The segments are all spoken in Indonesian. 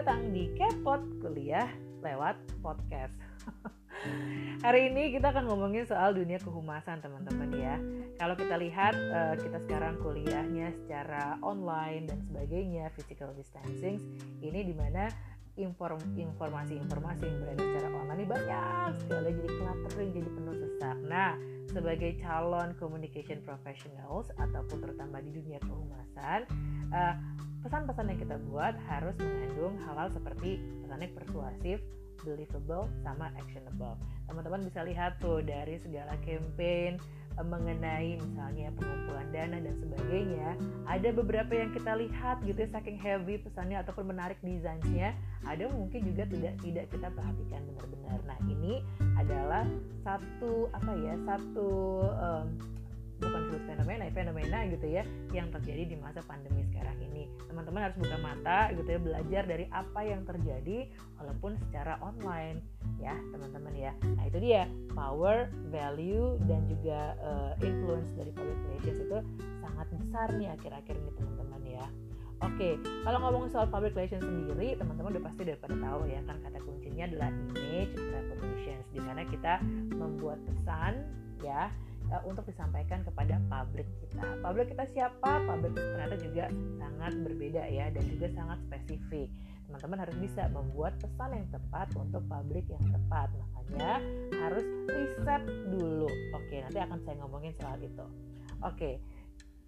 datang di Kepot Kuliah lewat podcast. Hari ini kita akan ngomongin soal dunia kehumasan teman-teman ya. Kalau kita lihat uh, kita sekarang kuliahnya secara online dan sebagainya, physical distancing, ini di mana informasi-informasi yang beredar secara online ini banyak sekali jadi cluttering, jadi penuh sesak. Nah, sebagai calon communication professionals ataupun terutama di dunia kehumasan, uh, pesan-pesan yang kita buat harus mengandung hal-hal seperti pesannya persuasif, believable, sama actionable. Teman-teman bisa lihat tuh dari segala campaign eh, mengenai misalnya pengumpulan dana dan sebagainya ada beberapa yang kita lihat gitu ya saking heavy pesannya ataupun menarik desainnya ada mungkin juga tidak tidak kita perhatikan benar-benar nah ini adalah satu apa ya satu um, bukan disebut fenomena fenomena gitu ya yang terjadi di masa pandemi sekarang ini. Teman-teman harus buka mata gitu ya belajar dari apa yang terjadi walaupun secara online ya teman-teman ya. Nah itu dia power value dan juga uh, influence dari public relations itu sangat besar nih akhir-akhir ini teman-teman ya. Oke, kalau ngomong soal public relations sendiri, teman-teman udah pasti udah pada tahu ya kan kata kuncinya adalah image reputations, di mana kita membuat pesan ya uh, untuk disampaikan kepada publik kita. Publik kita siapa? Publik ternyata juga sangat berbeda ya dan juga sangat spesifik. Teman-teman harus bisa membuat pesan yang tepat untuk publik yang tepat. Makanya harus riset dulu. Oke, nanti akan saya ngomongin soal itu. Oke,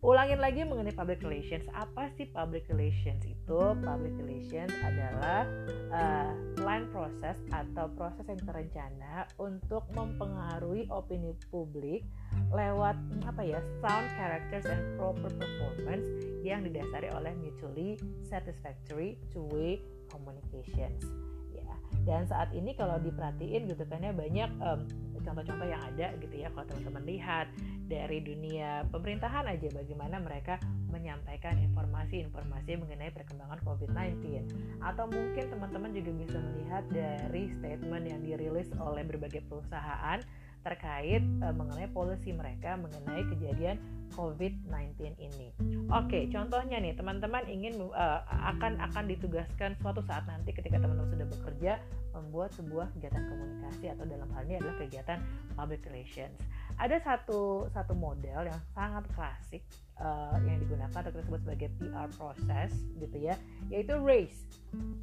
ulangin lagi mengenai public relations. Apa sih public relations itu? Public relations adalah uh, plan proses atau proses yang terencana untuk mempengaruhi opini publik lewat apa ya sound characters and proper performance yang didasari oleh mutually satisfactory two-way communications. Ya, dan saat ini kalau diperhatiin gitu kan ya banyak um, contoh-contoh yang ada gitu ya kalau teman-teman lihat dari dunia pemerintahan aja bagaimana mereka menyampaikan informasi-informasi mengenai perkembangan COVID-19 atau mungkin teman-teman juga bisa melihat dari statement yang dirilis oleh berbagai perusahaan terkait uh, mengenai polisi mereka mengenai kejadian COVID-19 ini. Oke, contohnya nih teman-teman ingin uh, akan akan ditugaskan suatu saat nanti ketika teman-teman sudah bekerja membuat sebuah kegiatan komunikasi atau dalam hal ini adalah kegiatan public relations. Ada satu satu model yang sangat klasik uh, yang digunakan atau kita sebut sebagai PR proses gitu ya, yaitu RACE.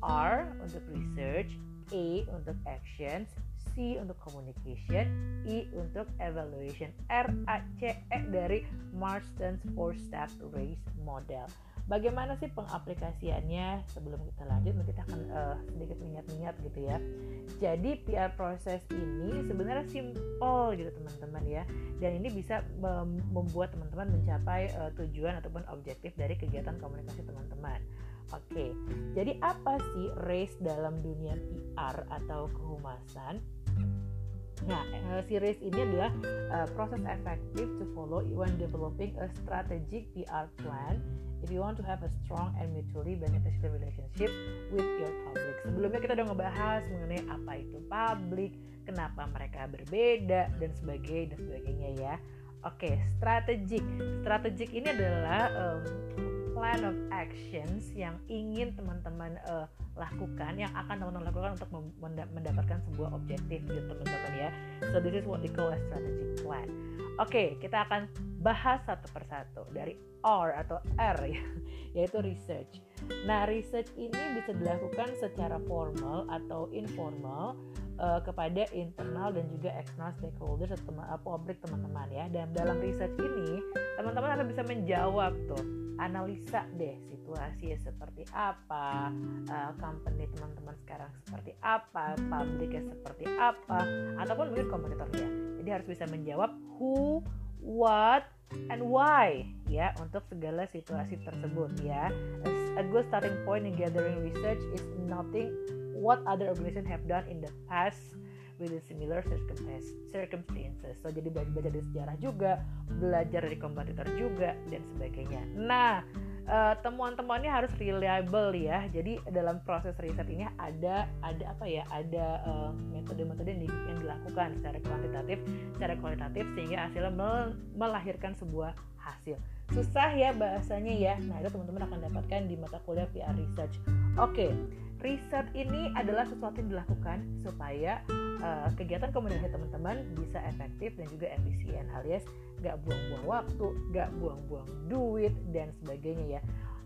R untuk research, A untuk actions, C untuk communication, I untuk evaluation, R A C E dari Marston's four step race model. Bagaimana sih pengaplikasiannya? Sebelum kita lanjut, kita akan uh, sedikit mengingat-ingat gitu ya. Jadi PR proses ini sebenarnya simple gitu teman-teman ya, dan ini bisa membuat teman-teman mencapai uh, tujuan ataupun objektif dari kegiatan komunikasi teman-teman. Oke, jadi apa sih race dalam dunia PR atau kehumasan? Nah, uh, series ini adalah uh, proses efektif to follow when developing a strategic PR plan if you want to have a strong and mutually beneficial relationship with your public. Sebelumnya kita udah ngebahas mengenai apa itu public, kenapa mereka berbeda dan sebagainya dan sebagainya ya. Oke, okay, strategic. Strategic ini adalah um, plan of actions yang ingin teman-teman uh, lakukan yang akan teman-teman lakukan untuk mendapatkan sebuah objektif gitu teman-teman ya. So this is what we call a strategic plan. Oke okay, kita akan bahas satu persatu dari R atau R ya yaitu research. Nah research ini bisa dilakukan secara formal atau informal uh, kepada internal dan juga external stakeholders atau uh, publik teman-teman ya. Dan dalam research ini teman-teman akan bisa menjawab tuh analisa deh situasi seperti apa, uh, company teman-teman sekarang seperti apa, publiknya seperti apa, ataupun mungkin kompetitornya. Jadi harus bisa menjawab who, what, and why ya untuk segala situasi tersebut ya. A good starting point in gathering research is nothing what other organizations have done in the past with similar circumstances. So jadi belajar dari sejarah juga, belajar dari kompetitor juga dan sebagainya. Nah, uh, temuan-temuannya harus reliable ya. Jadi dalam proses riset ini ada ada apa ya? Ada uh, metode-metode yang, yang dilakukan secara kuantitatif, secara kualitatif sehingga hasilnya mel melahirkan sebuah hasil. Susah ya bahasanya ya. Nah, itu teman-teman akan dapatkan di mata kuliah PR Research. Oke. Riset ini adalah sesuatu yang dilakukan supaya uh, kegiatan komunikasi teman-teman bisa efektif dan juga efisien alias gak buang-buang waktu, gak buang-buang duit dan sebagainya ya.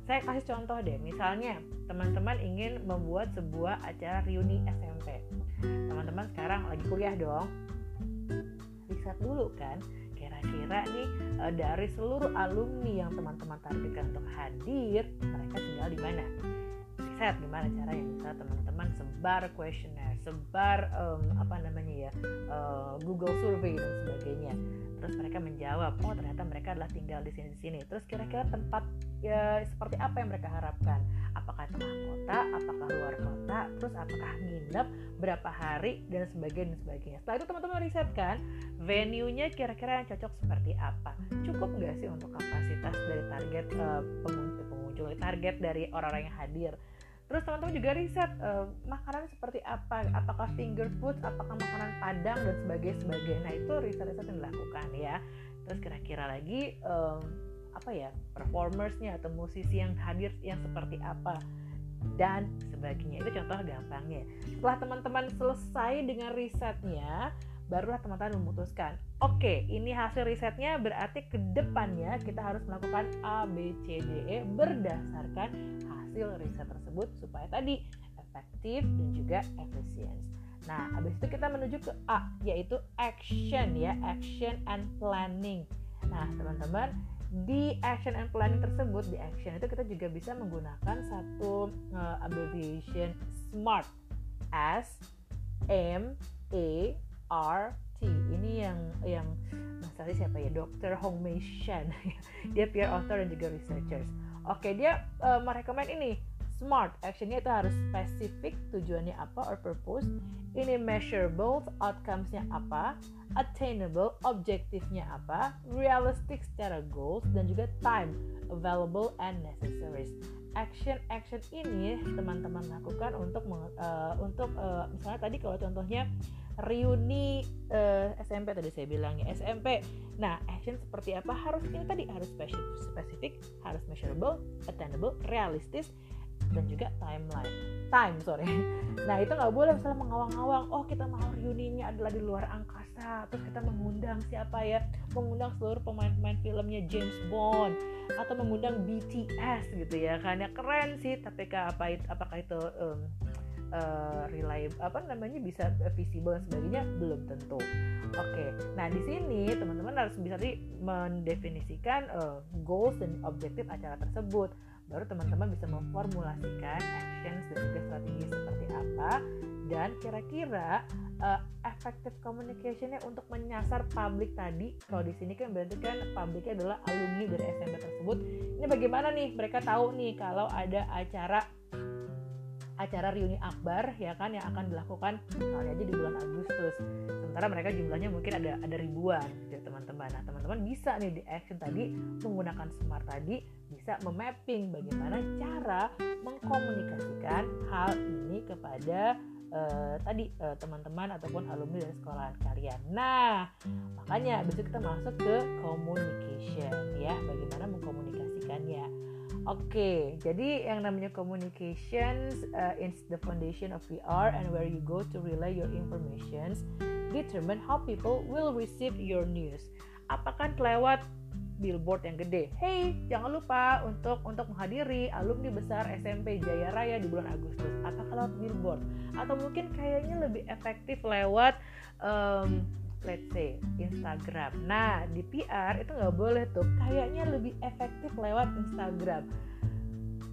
Saya kasih contoh deh, misalnya teman-teman ingin membuat sebuah acara reuni SMP. Teman-teman sekarang lagi kuliah dong. Riset dulu kan, kira-kira nih uh, dari seluruh alumni yang teman-teman targetkan untuk hadir, mereka tinggal di mana? Riset gimana caranya? Misalnya teman-teman sebar kuesioner sebar um, apa namanya ya uh, Google Survey dan sebagainya. Terus mereka menjawab oh ternyata mereka adalah tinggal di sini sini. Terus kira-kira tempat ya seperti apa yang mereka harapkan? Apakah tengah kota apakah luar kota terus apakah nginep berapa hari dan sebagainya dan sebagainya. Setelah itu teman-teman riset kan venue-nya kira-kira yang cocok seperti apa? Cukup nggak sih untuk kapasitas dari target uh, pengunjung target dari orang-orang yang hadir Terus teman-teman juga riset uh, makanan seperti apa, apakah finger food, apakah makanan padang dan sebagainya sebagainya. Nah itu riset-riset yang dilakukan ya. Terus kira-kira lagi um, apa ya performersnya atau musisi yang hadir yang seperti apa dan sebagainya. Itu contoh gampangnya. Setelah teman-teman selesai dengan risetnya, barulah teman-teman memutuskan oke okay, ini hasil risetnya berarti ke depannya kita harus melakukan A, B, C, D, E berdasarkan hasil riset tersebut supaya tadi efektif dan juga efisien. Nah, habis itu kita menuju ke A, yaitu action ya, action and planning. Nah, teman-teman, di action and planning tersebut, di action itu kita juga bisa menggunakan satu uh, abbreviation SMART. S M A R T. Ini yang yang masalahnya siapa ya? Dr. Hong Mei Shan. dia peer author dan juga researchers. Oke, dia uh, merekomend ini. Smart actionnya itu harus spesifik tujuannya apa or purpose. Ini measurable outcomesnya apa attainable objektifnya apa realistic secara goals dan juga time available and necessary. Action action ini teman-teman lakukan untuk uh, untuk uh, misalnya tadi kalau contohnya reuni uh, SMP tadi saya bilangnya SMP. Nah, action seperti apa? Harus ini tadi harus spesifik, harus measurable, attainable, realistis, dan juga timeline time sorry nah itu nggak boleh misalnya mengawang-awang oh kita mau reuninya adalah di luar angkasa terus kita mengundang siapa ya mengundang seluruh pemain-pemain filmnya James Bond atau mengundang BTS gitu ya kan ya keren sih tapi apa itu apakah itu um, uh, reliable apa namanya bisa visible dan sebagainya belum tentu. Oke, okay. nah di sini teman-teman harus bisa mendefinisikan uh, goals dan objektif acara tersebut baru teman-teman bisa memformulasikan actions dan juga strategi seperti apa dan kira-kira uh, effective communicationnya untuk menyasar publik tadi kalau di sini kan berarti kan publiknya adalah alumni dari SMP tersebut ini bagaimana nih mereka tahu nih kalau ada acara acara reuni akbar ya kan yang akan dilakukan misalnya aja di bulan Agustus sementara mereka jumlahnya mungkin ada ada ribuan gitu teman-teman nah teman-teman bisa nih di action tadi menggunakan smart tadi bisa memapping bagaimana cara mengkomunikasikan hal ini kepada uh, tadi uh, teman-teman ataupun alumni dari sekolah kalian. Nah, makanya besok kita masuk ke communication ya, bagaimana mengkomunikasikannya. Oke, jadi yang namanya communications uh, is the foundation of VR and where you go to relay your informations determine how people will receive your news. Apakah lewat billboard yang gede? Hey, jangan lupa untuk untuk menghadiri alumni besar SMP Jaya Raya di bulan Agustus. Apakah lewat billboard? Atau mungkin kayaknya lebih efektif lewat um, let's say Instagram. Nah di PR itu nggak boleh tuh, kayaknya lebih efektif lewat Instagram.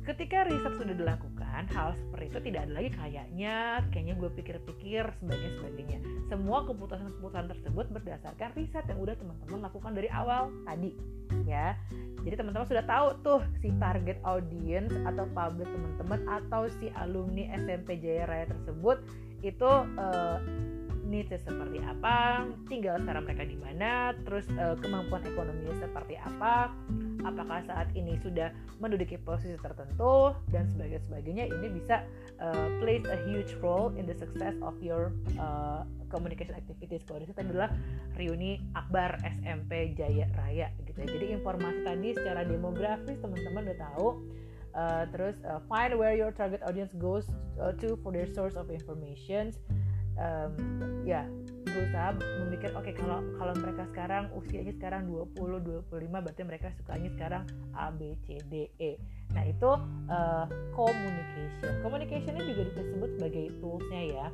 Ketika riset sudah dilakukan, hal seperti itu tidak ada lagi kayaknya, kayaknya gue pikir-pikir sebagainya sebagainya. Semua keputusan-keputusan tersebut berdasarkan riset yang udah teman-teman lakukan dari awal tadi, ya. Jadi teman-teman sudah tahu tuh si target audience atau publik teman-teman atau si alumni SMP Jaya Raya tersebut itu uh, needs seperti apa, tinggal sekarang mereka di mana, terus uh, kemampuan ekonominya seperti apa, apakah saat ini sudah menduduki posisi tertentu dan sebagainya sebagainya ini bisa uh, plays a huge role in the success of your uh, communication activities. Kalau itu adalah reuni Akbar SMP Jaya Raya gitu ya. Jadi informasi tadi secara demografis teman-teman udah tahu uh, terus uh, find where your target audience goes to for their source of information um, ya berusaha memikir oke okay, kalau kalau mereka sekarang usianya sekarang 20 25 berarti mereka sukanya sekarang A B C D E. Nah itu uh, communication. Communication ini juga disebut sebagai toolsnya ya.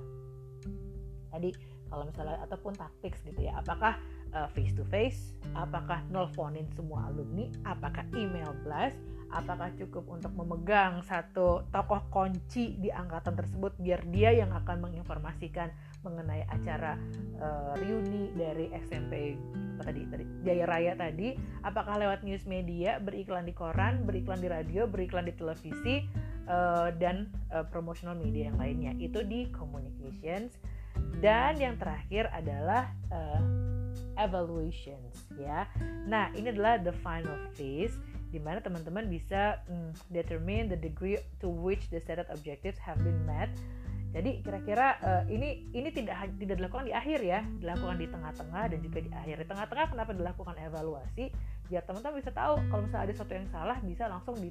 Tadi kalau misalnya ataupun taktik gitu ya. Apakah uh, face to face? Apakah nelfonin semua alumni? Apakah email blast apakah cukup untuk memegang satu tokoh kunci di angkatan tersebut biar dia yang akan menginformasikan mengenai acara uh, reuni dari SMP apa tadi tadi Jaya Raya tadi? Apakah lewat news media beriklan di koran beriklan di radio beriklan di televisi uh, dan uh, promotional media yang lainnya? Itu di communications. Dan yang terakhir adalah uh, evaluations ya. Nah ini adalah the final phase di mana teman-teman bisa mm, determine the degree to which the stated objectives have been met. Jadi kira-kira uh, ini ini tidak tidak dilakukan di akhir ya, dilakukan di tengah-tengah dan juga di akhir. Di tengah-tengah kenapa dilakukan evaluasi? Biar teman-teman bisa tahu kalau misalnya ada sesuatu yang salah bisa langsung di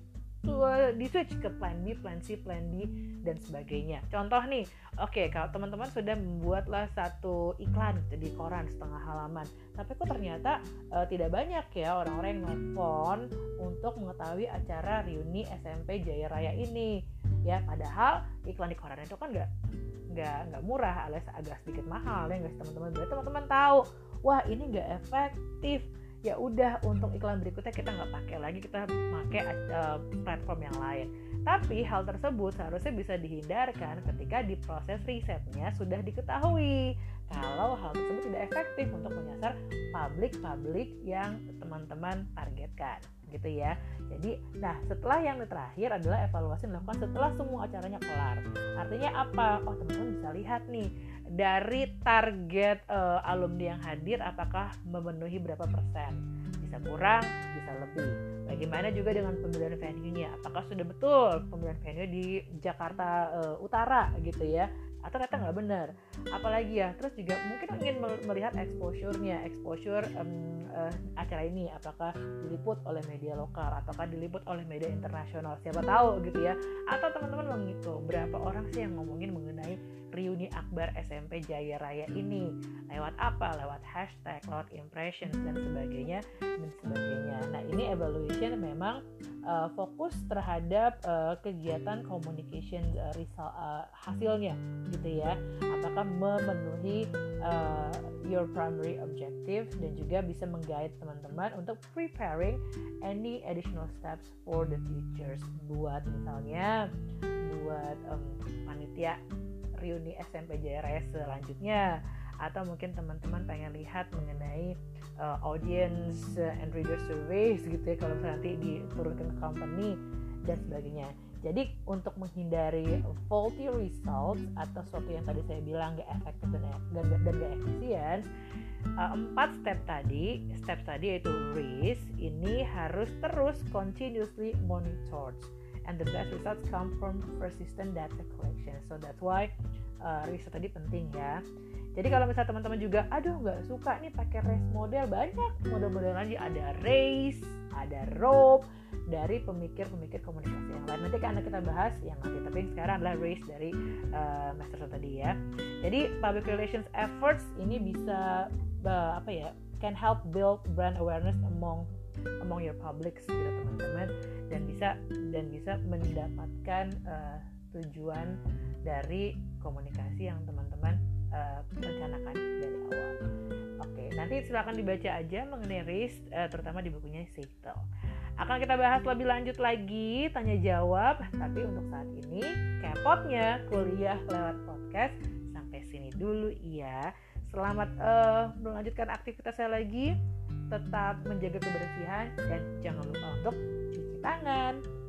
di switch ke plan B, plan C, plan D dan sebagainya. Contoh nih, oke okay, kalau teman-teman sudah membuatlah satu iklan di koran setengah halaman, tapi kok ternyata uh, tidak banyak ya orang-orang yang nelfon untuk mengetahui acara reuni SMP Jaya Raya ini. Ya, padahal iklan di koran itu kan nggak nggak nggak murah alias agak sedikit mahal ya guys teman-teman. Berarti teman-teman tahu, wah ini nggak efektif ya udah untuk iklan berikutnya kita nggak pakai lagi kita pakai uh, platform yang lain tapi hal tersebut seharusnya bisa dihindarkan ketika di proses risetnya sudah diketahui kalau hal tersebut tidak efektif untuk menyasar publik-publik yang teman-teman targetkan gitu ya. Jadi, nah setelah yang terakhir adalah evaluasi dilakukan setelah semua acaranya kelar. Artinya apa? Oh teman-teman bisa lihat nih dari target uh, alumni yang hadir apakah memenuhi berapa persen? Bisa kurang bisa lebih bagaimana juga dengan pemilihan venue-nya? Apakah sudah betul pemilihan venue di Jakarta uh, Utara gitu ya? Atau ternyata nggak benar? Apalagi ya terus juga mungkin ingin melihat exposure-nya exposure um, uh, acara ini. Apakah diliput oleh media lokal? Ataukah diliput oleh media internasional? Siapa tahu gitu ya. Atau teman-teman menghitung berapa orang sih yang ngomongin mengenai reuni akbar SMP Jaya Raya ini? Lewat apa? Lewat hashtag lewat impressions dan sebagainya dan sebagainya. Nah ini evaluation memang uh, fokus terhadap uh, kegiatan communication uh, result hasilnya gitu ya. Apakah memenuhi uh, your primary objective dan juga bisa menggait teman-teman untuk preparing any additional steps for the teachers. Buat misalnya buat um, panitia reuni SMP Raya selanjutnya atau mungkin teman-teman pengen lihat mengenai uh, audience and reader surveys gitu ya kalau nanti diturunkan ke company dan sebagainya. Jadi untuk menghindari faulty results atau sesuatu yang tadi saya bilang gak efektif dan dan, dan gak efisien, uh, empat step tadi, step tadi yaitu risk ini harus terus continuously monitored and the best results come from persistent data collection. So that's why uh, riset tadi penting ya. Jadi kalau misalnya teman-teman juga, aduh nggak suka nih pakai race model banyak model-model lagi ada race, ada rope dari pemikir-pemikir komunikasi yang lain. Nanti kan kita bahas yang nanti, tapi sekarang adalah race dari uh, Master tadi ya. Jadi public relations efforts ini bisa uh, apa ya, can help build brand awareness among among your publics gitu teman-teman dan bisa dan bisa mendapatkan uh, tujuan dari komunikasi yang teman-teman uh, rencanakan dari awal. Oke, nanti silakan dibaca aja mengenai RIS, uh, terutama di bukunya Seitel. Akan kita bahas lebih lanjut lagi, tanya jawab. Tapi untuk saat ini, kepotnya kuliah lewat podcast sampai sini dulu ya. Selamat uh, melanjutkan aktivitas saya lagi. Tetap menjaga kebersihan dan jangan lupa untuk cuci tangan.